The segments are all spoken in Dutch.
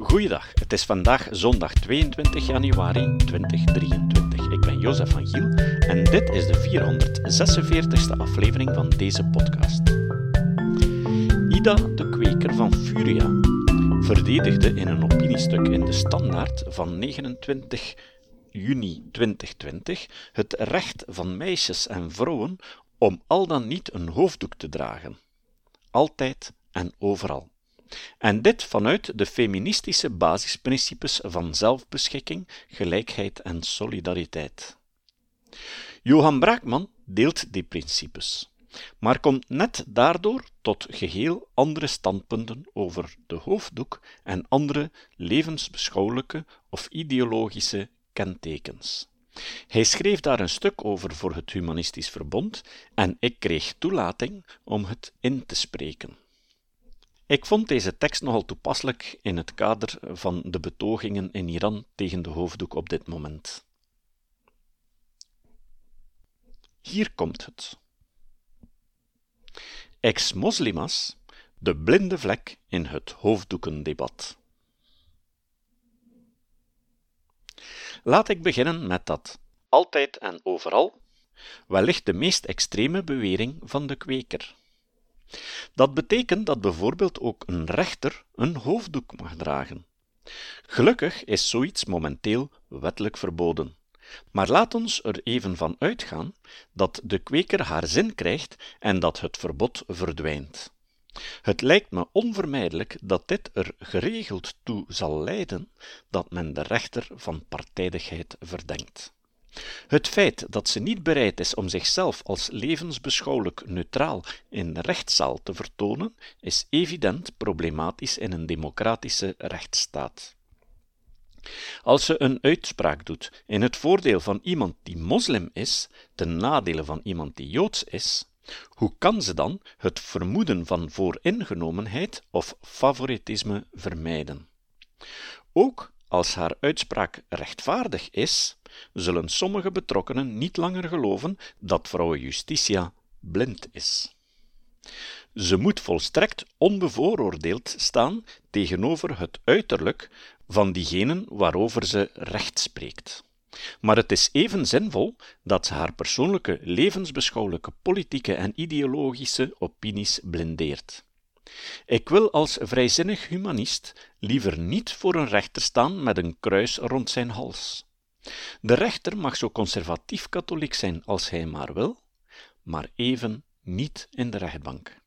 Goeiedag, het is vandaag zondag 22 januari 2023. Ik ben Jozef van Giel en dit is de 446ste aflevering van deze podcast. Ida de Kweker van Furia verdedigde in een opiniestuk in de Standaard van 29 juni 2020 het recht van meisjes en vrouwen om al dan niet een hoofddoek te dragen. Altijd en overal. En dit vanuit de feministische basisprincipes van zelfbeschikking, gelijkheid en solidariteit. Johan Braakman deelt die principes, maar komt net daardoor tot geheel andere standpunten over de hoofddoek en andere levensbeschouwelijke of ideologische kentekens. Hij schreef daar een stuk over voor het Humanistisch Verbond en ik kreeg toelating om het in te spreken. Ik vond deze tekst nogal toepasselijk in het kader van de betogingen in Iran tegen de hoofddoek op dit moment. Hier komt het. Ex-moslimas, de blinde vlek in het hoofddoekendebat. Laat ik beginnen met dat altijd en overal, wellicht de meest extreme bewering van de kweker. Dat betekent dat bijvoorbeeld ook een rechter een hoofddoek mag dragen. Gelukkig is zoiets momenteel wettelijk verboden. Maar laat ons er even van uitgaan dat de kweker haar zin krijgt en dat het verbod verdwijnt. Het lijkt me onvermijdelijk dat dit er geregeld toe zal leiden dat men de rechter van partijdigheid verdenkt. Het feit dat ze niet bereid is om zichzelf als levensbeschouwelijk neutraal in de rechtszaal te vertonen, is evident problematisch in een democratische rechtsstaat. Als ze een uitspraak doet in het voordeel van iemand die moslim is, ten nadele van iemand die joods is, hoe kan ze dan het vermoeden van vooringenomenheid of favoritisme vermijden? Ook als haar uitspraak rechtvaardig is, zullen sommige betrokkenen niet langer geloven dat vrouw Justitia blind is. Ze moet volstrekt onbevooroordeeld staan tegenover het uiterlijk van diegenen waarover ze recht spreekt. Maar het is even zinvol dat ze haar persoonlijke levensbeschouwelijke politieke en ideologische opinies blindeert. Ik wil als vrijzinnig humanist liever niet voor een rechter staan met een kruis rond zijn hals. De rechter mag zo conservatief katholiek zijn als hij maar wil, maar even niet in de rechtbank.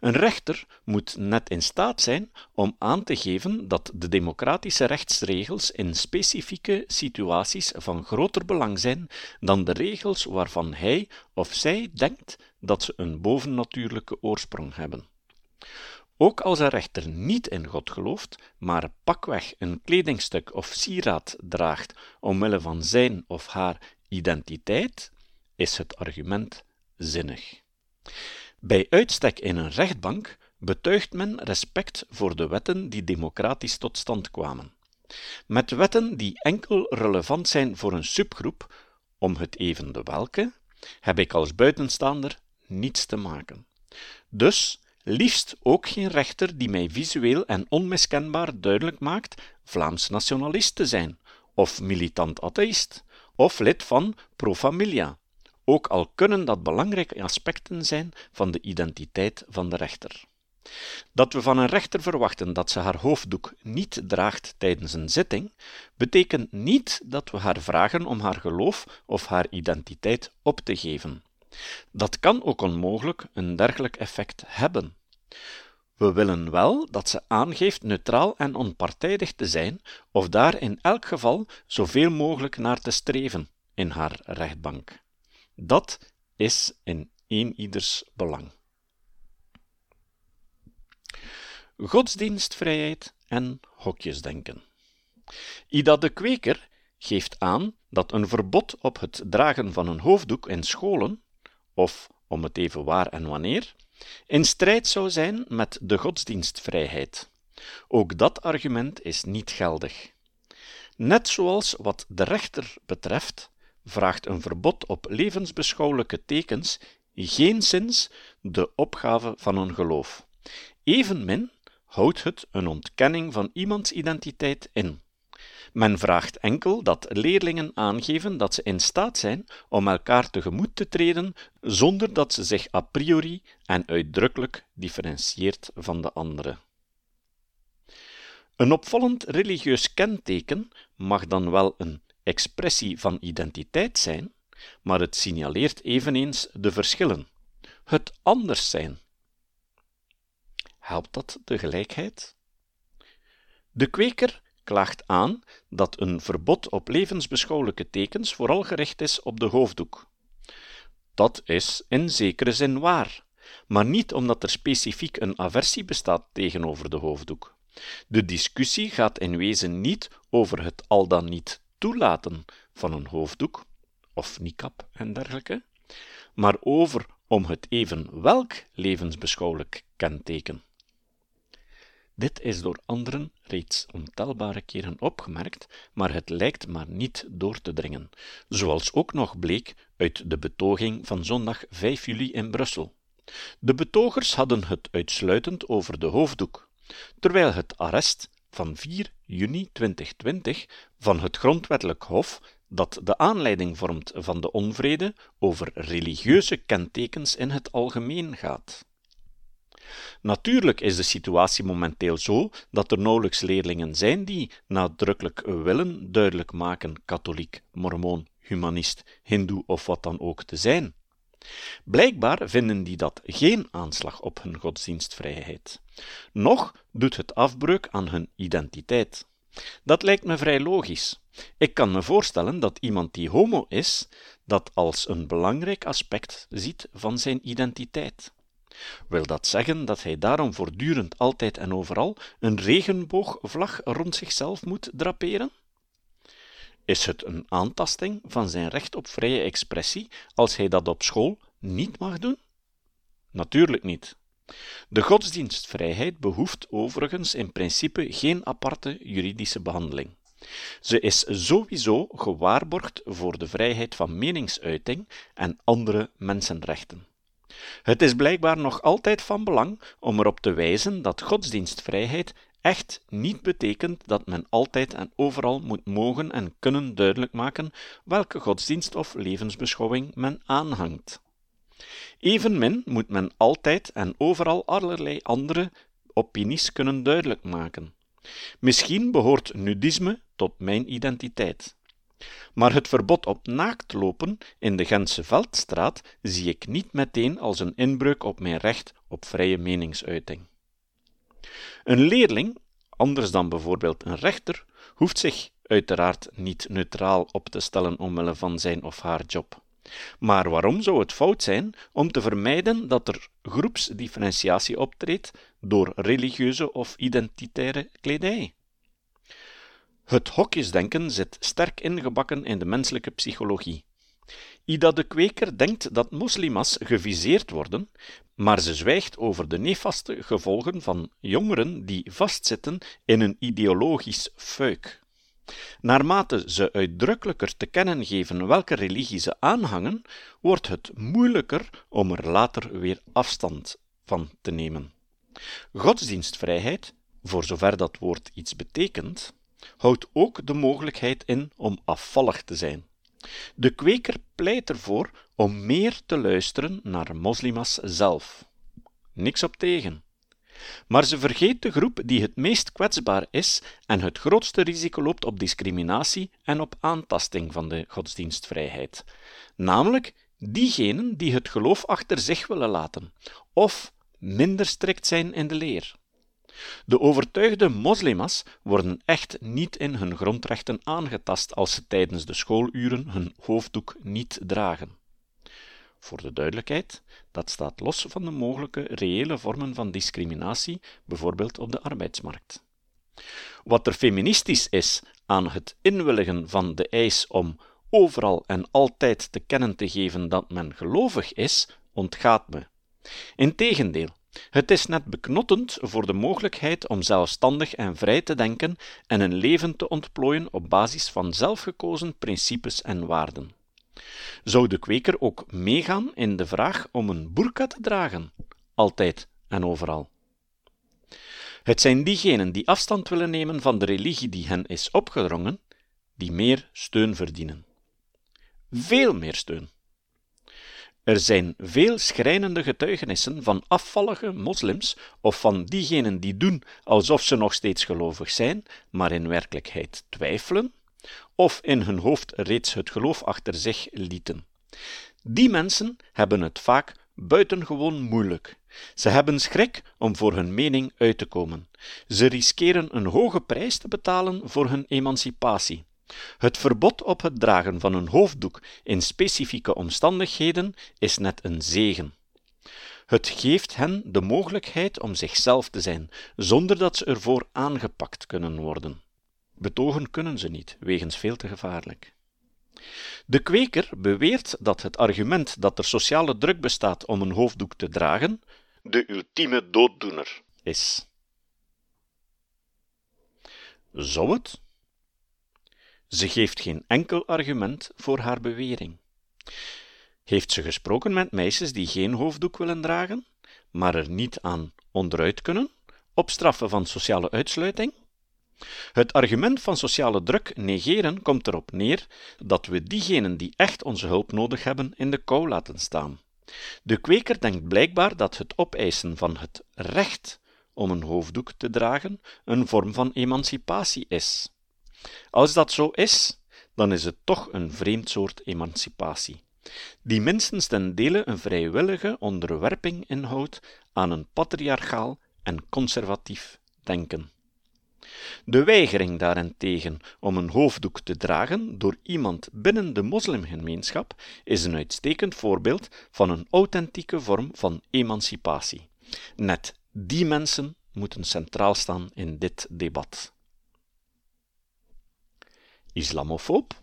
Een rechter moet net in staat zijn om aan te geven dat de democratische rechtsregels in specifieke situaties van groter belang zijn dan de regels waarvan hij of zij denkt dat ze een bovennatuurlijke oorsprong hebben. Ook als een rechter niet in God gelooft, maar pakweg een kledingstuk of sieraad draagt omwille van zijn of haar identiteit, is het argument zinnig. Bij uitstek in een rechtbank betuigt men respect voor de wetten die democratisch tot stand kwamen. Met wetten die enkel relevant zijn voor een subgroep, om het even de welke, heb ik als buitenstaander niets te maken. Dus liefst ook geen rechter die mij visueel en onmiskenbaar duidelijk maakt Vlaams nationalist te zijn, of militant atheïst, of lid van Pro Familia, ook al kunnen dat belangrijke aspecten zijn van de identiteit van de rechter. Dat we van een rechter verwachten dat ze haar hoofddoek niet draagt tijdens een zitting, betekent niet dat we haar vragen om haar geloof of haar identiteit op te geven. Dat kan ook onmogelijk een dergelijk effect hebben. We willen wel dat ze aangeeft neutraal en onpartijdig te zijn, of daar in elk geval zoveel mogelijk naar te streven in haar rechtbank. Dat is in een ieders belang. Godsdienstvrijheid en hokjesdenken. Ida de Kweker geeft aan dat een verbod op het dragen van een hoofddoek in scholen, of om het even waar en wanneer, in strijd zou zijn met de godsdienstvrijheid. Ook dat argument is niet geldig. Net zoals wat de rechter betreft, vraagt een verbod op levensbeschouwelijke tekens geen zins de opgave van een geloof. Evenmin houdt het een ontkenning van iemands identiteit in. Men vraagt enkel dat leerlingen aangeven dat ze in staat zijn om elkaar tegemoet te treden zonder dat ze zich a priori en uitdrukkelijk differentieert van de andere. Een opvallend religieus kenteken mag dan wel een expressie van identiteit zijn, maar het signaleert eveneens de verschillen, het anders zijn. Helpt dat de gelijkheid? De kweker klaagt aan dat een verbod op levensbeschouwelijke tekens vooral gericht is op de hoofddoek. Dat is in zekere zin waar, maar niet omdat er specifiek een aversie bestaat tegenover de hoofddoek. De discussie gaat in wezen niet over het al dan niet toelaten van een hoofddoek, of niqab en dergelijke, maar over om het even welk levensbeschouwelijk kenteken. Dit is door anderen reeds ontelbare keren opgemerkt, maar het lijkt maar niet door te dringen, zoals ook nog bleek uit de betoging van zondag 5 juli in Brussel. De betogers hadden het uitsluitend over de hoofddoek, terwijl het arrest van 4 juni 2020 van het Grondwettelijk Hof dat de aanleiding vormt van de onvrede over religieuze kentekens in het algemeen gaat. Natuurlijk is de situatie momenteel zo dat er nauwelijks leerlingen zijn die nadrukkelijk willen duidelijk maken katholiek, mormoon, humanist, hindoe of wat dan ook te zijn. Blijkbaar vinden die dat geen aanslag op hun godsdienstvrijheid. Nog doet het afbreuk aan hun identiteit. Dat lijkt me vrij logisch. Ik kan me voorstellen dat iemand die homo is, dat als een belangrijk aspect ziet van zijn identiteit. Wil dat zeggen dat hij daarom voortdurend altijd en overal een regenboogvlag rond zichzelf moet draperen? Is het een aantasting van zijn recht op vrije expressie als hij dat op school niet mag doen? Natuurlijk niet. De godsdienstvrijheid behoeft overigens in principe geen aparte juridische behandeling. Ze is sowieso gewaarborgd voor de vrijheid van meningsuiting en andere mensenrechten. Het is blijkbaar nog altijd van belang om erop te wijzen dat godsdienstvrijheid echt niet betekent dat men altijd en overal moet mogen en kunnen duidelijk maken welke godsdienst of levensbeschouwing men aanhangt. Evenmin moet men altijd en overal allerlei andere opinies kunnen duidelijk maken. Misschien behoort nudisme tot mijn identiteit. Maar het verbod op naaktlopen in de Gentse Veldstraat zie ik niet meteen als een inbreuk op mijn recht op vrije meningsuiting. Een leerling, anders dan bijvoorbeeld een rechter, hoeft zich uiteraard niet neutraal op te stellen omwille van zijn of haar job. Maar waarom zou het fout zijn om te vermijden dat er groepsdifferentiatie optreedt door religieuze of identitaire kledij? Het hokjesdenken zit sterk ingebakken in de menselijke psychologie. Ida de Kweker denkt dat moslima's geviseerd worden, maar ze zwijgt over de nefaste gevolgen van jongeren die vastzitten in een ideologisch fuik. Naarmate ze uitdrukkelijker te kennen geven welke religie ze aanhangen, wordt het moeilijker om er later weer afstand van te nemen. Godsdienstvrijheid, voor zover dat woord iets betekent, houdt ook de mogelijkheid in om afvallig te zijn. De kweker pleit ervoor om meer te luisteren naar moslima's zelf. Niks op tegen. Maar ze vergeet de groep die het meest kwetsbaar is en het grootste risico loopt op discriminatie en op aantasting van de godsdienstvrijheid, namelijk diegenen die het geloof achter zich willen laten, of minder strikt zijn in de leer. De overtuigde moslima's worden echt niet in hun grondrechten aangetast als ze tijdens de schooluren hun hoofddoek niet dragen. Voor de duidelijkheid, dat staat los van de mogelijke reële vormen van discriminatie, bijvoorbeeld op de arbeidsmarkt. Wat er feministisch is aan het inwilligen van de eis om overal en altijd te kennen te geven dat men gelovig is, ontgaat me. Integendeel, het is net beknottend voor de mogelijkheid om zelfstandig en vrij te denken en een leven te ontplooien op basis van zelfgekozen principes en waarden. Zou de kweker ook meegaan in de vraag om een burka te dragen, altijd en overal? Het zijn diegenen die afstand willen nemen van de religie die hen is opgedrongen, die meer steun verdienen. Veel meer steun. Er zijn veel schrijnende getuigenissen van afvallige moslims of van diegenen die doen alsof ze nog steeds gelovig zijn, maar in werkelijkheid twijfelen, of in hun hoofd reeds het geloof achter zich lieten. Die mensen hebben het vaak buitengewoon moeilijk. Ze hebben schrik om voor hun mening uit te komen. Ze riskeren een hoge prijs te betalen voor hun emancipatie. Het verbod op het dragen van een hoofddoek in specifieke omstandigheden is net een zegen. Het geeft hen de mogelijkheid om zichzelf te zijn, zonder dat ze ervoor aangepakt kunnen worden. Betogen kunnen ze niet, wegens veel te gevaarlijk. De kweker beweert dat het argument dat er sociale druk bestaat om een hoofddoek te dragen, de ultieme dooddoener is. Zou het? Ze geeft geen enkel argument voor haar bewering. Heeft ze gesproken met meisjes die geen hoofddoek willen dragen, maar er niet aan onderuit kunnen, op straffen van sociale uitsluiting? Het argument van sociale druk negeren komt erop neer dat we diegenen die echt onze hulp nodig hebben in de kou laten staan. De kweker denkt blijkbaar dat het opeisen van het recht om een hoofddoek te dragen een vorm van emancipatie is. Als dat zo is, dan is het toch een vreemd soort emancipatie, die minstens ten dele een vrijwillige onderwerping inhoudt aan een patriarchaal en conservatief denken. De weigering daarentegen om een hoofddoek te dragen door iemand binnen de moslimgemeenschap is een uitstekend voorbeeld van een authentieke vorm van emancipatie. Net die mensen moeten centraal staan in dit debat. Islamofoob?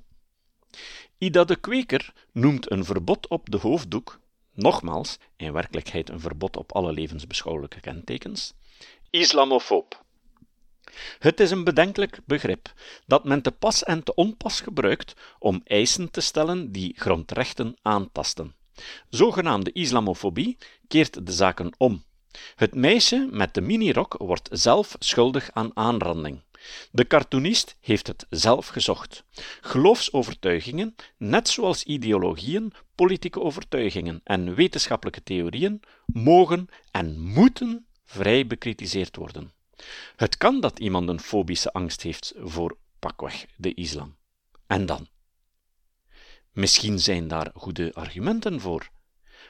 Ida de Kweker noemt een verbod op de hoofddoek, nogmaals, in werkelijkheid een verbod op alle levensbeschouwelijke kentekens, islamofoob. Het is een bedenkelijk begrip dat men te pas en te onpas gebruikt om eisen te stellen die grondrechten aantasten. Zogenaamde islamofobie keert de zaken om. Het meisje met de minirok wordt zelf schuldig aan aanranding. De cartoonist heeft het zelf gezocht. Geloofsovertuigingen, net zoals ideologieën, politieke overtuigingen en wetenschappelijke theorieën, mogen en moeten vrij bekritiseerd worden. Het kan dat iemand een fobische angst heeft voor pakweg de islam. En dan? Misschien zijn daar goede argumenten voor.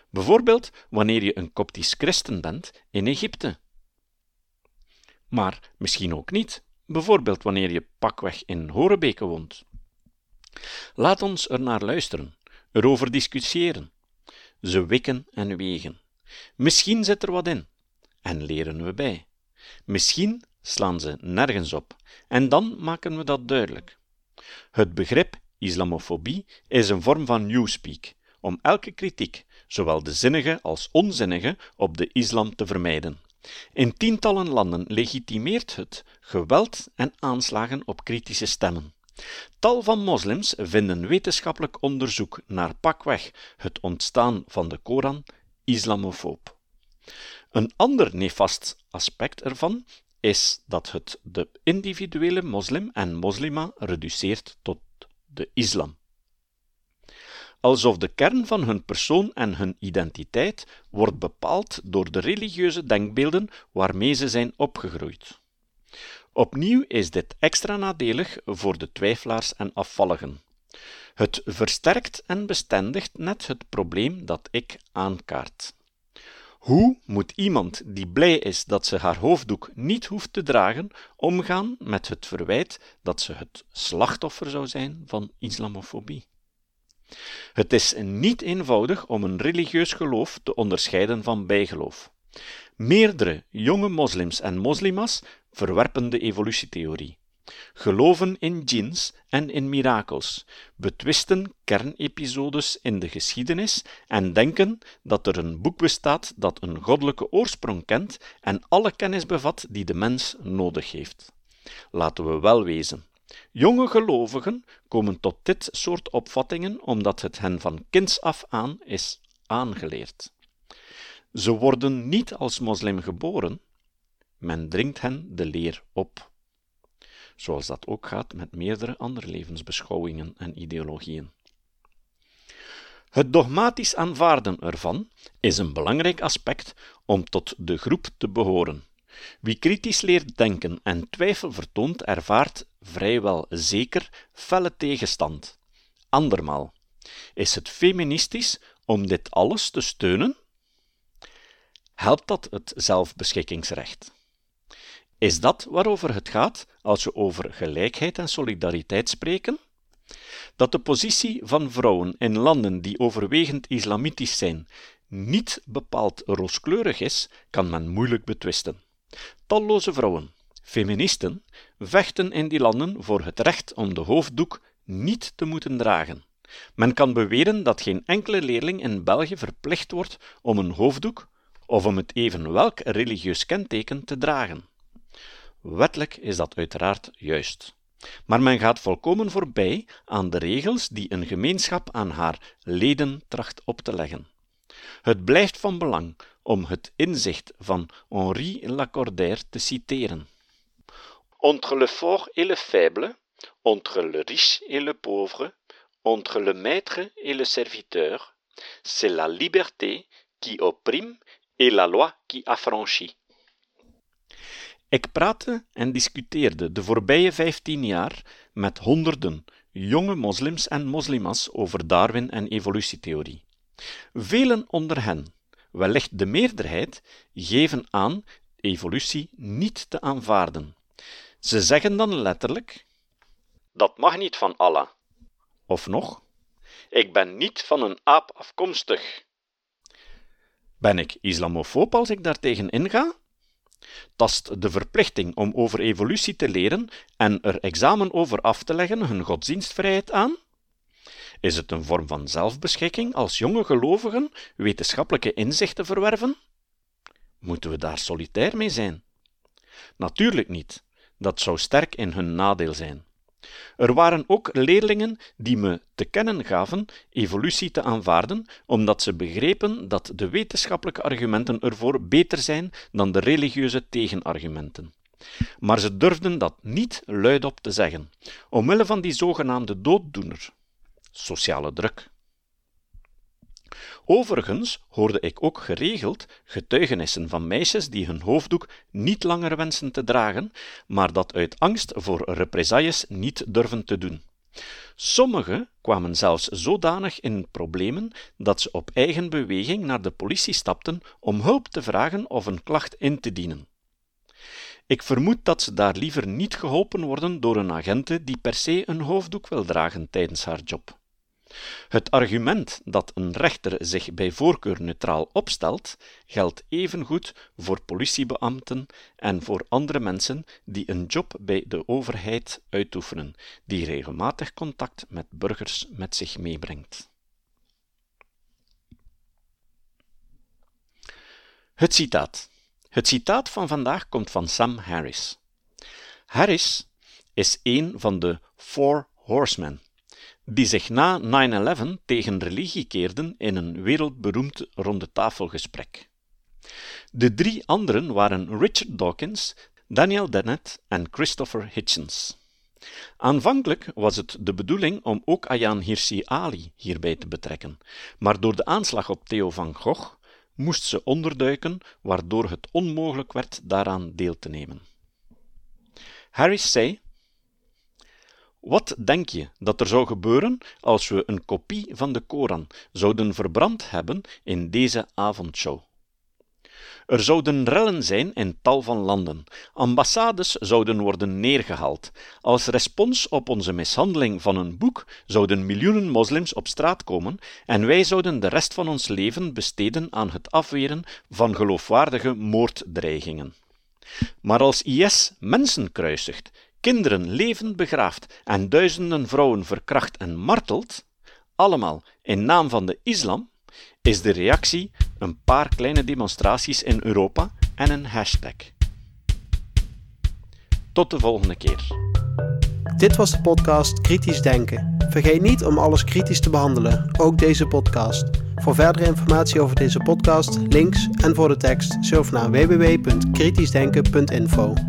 Bijvoorbeeld wanneer je een koptisch christen bent in Egypte. Maar misschien ook niet, bijvoorbeeld wanneer je pakweg in Horebeke woont. Laat ons er naar luisteren, erover discussiëren. Ze wikken en wegen. Misschien zit er wat in, en leren we bij. Misschien slaan ze nergens op, en dan maken we dat duidelijk. Het begrip islamofobie is een vorm van newspeak, om elke kritiek, zowel de zinnige als onzinnige, op de islam te vermijden. In tientallen landen legitimeert het geweld en aanslagen op kritische stemmen. Tal van moslims vinden wetenschappelijk onderzoek naar pakweg het ontstaan van de Koran islamofoob. Een ander nefast aspect ervan is dat het de individuele moslim en moslima reduceert tot de islam. Alsof de kern van hun persoon en hun identiteit wordt bepaald door de religieuze denkbeelden waarmee ze zijn opgegroeid. Opnieuw is dit extra nadelig voor de twijfelaars en afvalligen. Het versterkt en bestendigt net het probleem dat ik aankaart. Hoe moet iemand die blij is dat ze haar hoofddoek niet hoeft te dragen, omgaan met het verwijt dat ze het slachtoffer zou zijn van islamofobie? Het is niet eenvoudig om een religieus geloof te onderscheiden van bijgeloof. Meerdere jonge moslims en moslima's verwerpen de evolutietheorie geloven in djinns en in mirakels, betwisten kernepisodes in de geschiedenis en denken dat er een boek bestaat dat een goddelijke oorsprong kent en alle kennis bevat die de mens nodig heeft. Laten we wel wezen. Jonge gelovigen komen tot dit soort opvattingen omdat het hen van kinds af aan is aangeleerd. Ze worden niet als moslim geboren, men dringt hen de leer op. Zoals dat ook gaat met meerdere andere levensbeschouwingen en ideologieën. Het dogmatisch aanvaarden ervan is een belangrijk aspect om tot de groep te behoren. Wie kritisch leert denken en twijfel vertoont, ervaart vrijwel zeker felle tegenstand. Andermaal, is het feministisch om dit alles te steunen? Helpt dat het zelfbeschikkingsrecht? Is dat waarover het gaat als we over gelijkheid en solidariteit spreken? Dat de positie van vrouwen in landen die overwegend islamitisch zijn niet bepaald rooskleurig is, kan men moeilijk betwisten. Talloze vrouwen, feministen, vechten in die landen voor het recht om de hoofddoek niet te moeten dragen. Men kan beweren dat geen enkele leerling in België verplicht wordt om een hoofddoek of om het even welk religieus kenteken te dragen. Wettelijk is dat uiteraard juist. Maar men gaat volkomen voorbij aan de regels die een gemeenschap aan haar leden tracht op te leggen. Het blijft van belang om het inzicht van Henri Lacordaire te citeren. Entre le fort et le faible, entre le riche et le pauvre, entre le maître et le serviteur, c'est la liberté qui opprime et la loi qui affranchit. Ik praatte en discuteerde de voorbije vijftien jaar met honderden jonge moslims en moslimas over Darwin en evolutietheorie. Velen onder hen, wellicht de meerderheid, geven aan evolutie niet te aanvaarden. Ze zeggen dan letterlijk: Dat mag niet van Allah. Of nog: Ik ben niet van een aap afkomstig. Ben ik islamofoob als ik daartegen inga? Tast de verplichting om over evolutie te leren en er examen over af te leggen hun godsdienstvrijheid aan? Is het een vorm van zelfbeschikking als jonge gelovigen wetenschappelijke inzichten verwerven? Moeten we daar solitair mee zijn? Natuurlijk niet. Dat zou sterk in hun nadeel zijn. Er waren ook leerlingen die me te kennen gaven evolutie te aanvaarden, omdat ze begrepen dat de wetenschappelijke argumenten ervoor beter zijn dan de religieuze tegenargumenten. Maar ze durfden dat niet luidop te zeggen, omwille van die zogenaamde dooddoener, sociale druk. Overigens hoorde ik ook geregeld getuigenissen van meisjes die hun hoofddoek niet langer wensen te dragen, maar dat uit angst voor represailles niet durven te doen. Sommigen kwamen zelfs zodanig in problemen dat ze op eigen beweging naar de politie stapten om hulp te vragen of een klacht in te dienen. Ik vermoed dat ze daar liever niet geholpen worden door een agente die per se een hoofddoek wil dragen tijdens haar job. Het argument dat een rechter zich bij voorkeur neutraal opstelt, geldt evengoed voor politiebeambten en voor andere mensen die een job bij de overheid uitoefenen, die regelmatig contact met burgers met zich meebrengt. Het citaat. Het citaat van vandaag komt van Sam Harris. Harris is een van de Four Horsemen die zich na 9-11 tegen religie keerden in een wereldberoemd rondetafelgesprek. De drie anderen waren Richard Dawkins, Daniel Dennett en Christopher Hitchens. Aanvankelijk was het de bedoeling om ook Ayaan Hirsi Ali hierbij te betrekken, maar door de aanslag op Theo van Gogh moest ze onderduiken, waardoor het onmogelijk werd daaraan deel te nemen. Harris zei wat denk je dat er zou gebeuren als we een kopie van de Koran zouden verbrand hebben in deze avondshow? Er zouden rellen zijn in tal van landen. Ambassades zouden worden neergehaald. Als respons op onze mishandeling van een boek zouden miljoenen moslims op straat komen en wij zouden de rest van ons leven besteden aan het afweren van geloofwaardige moorddreigingen. Maar als IS mensen kruisigt, kinderen levend begraaft en duizenden vrouwen verkracht en martelt, allemaal in naam van de islam, is de reactie een paar kleine demonstraties in Europa en een hashtag. Tot de volgende keer. Dit was de podcast Kritisch Denken. Vergeet niet om alles kritisch te behandelen, ook deze podcast. Voor verdere informatie over deze podcast, links en voor de tekst, surf naar www.kritischdenken.info.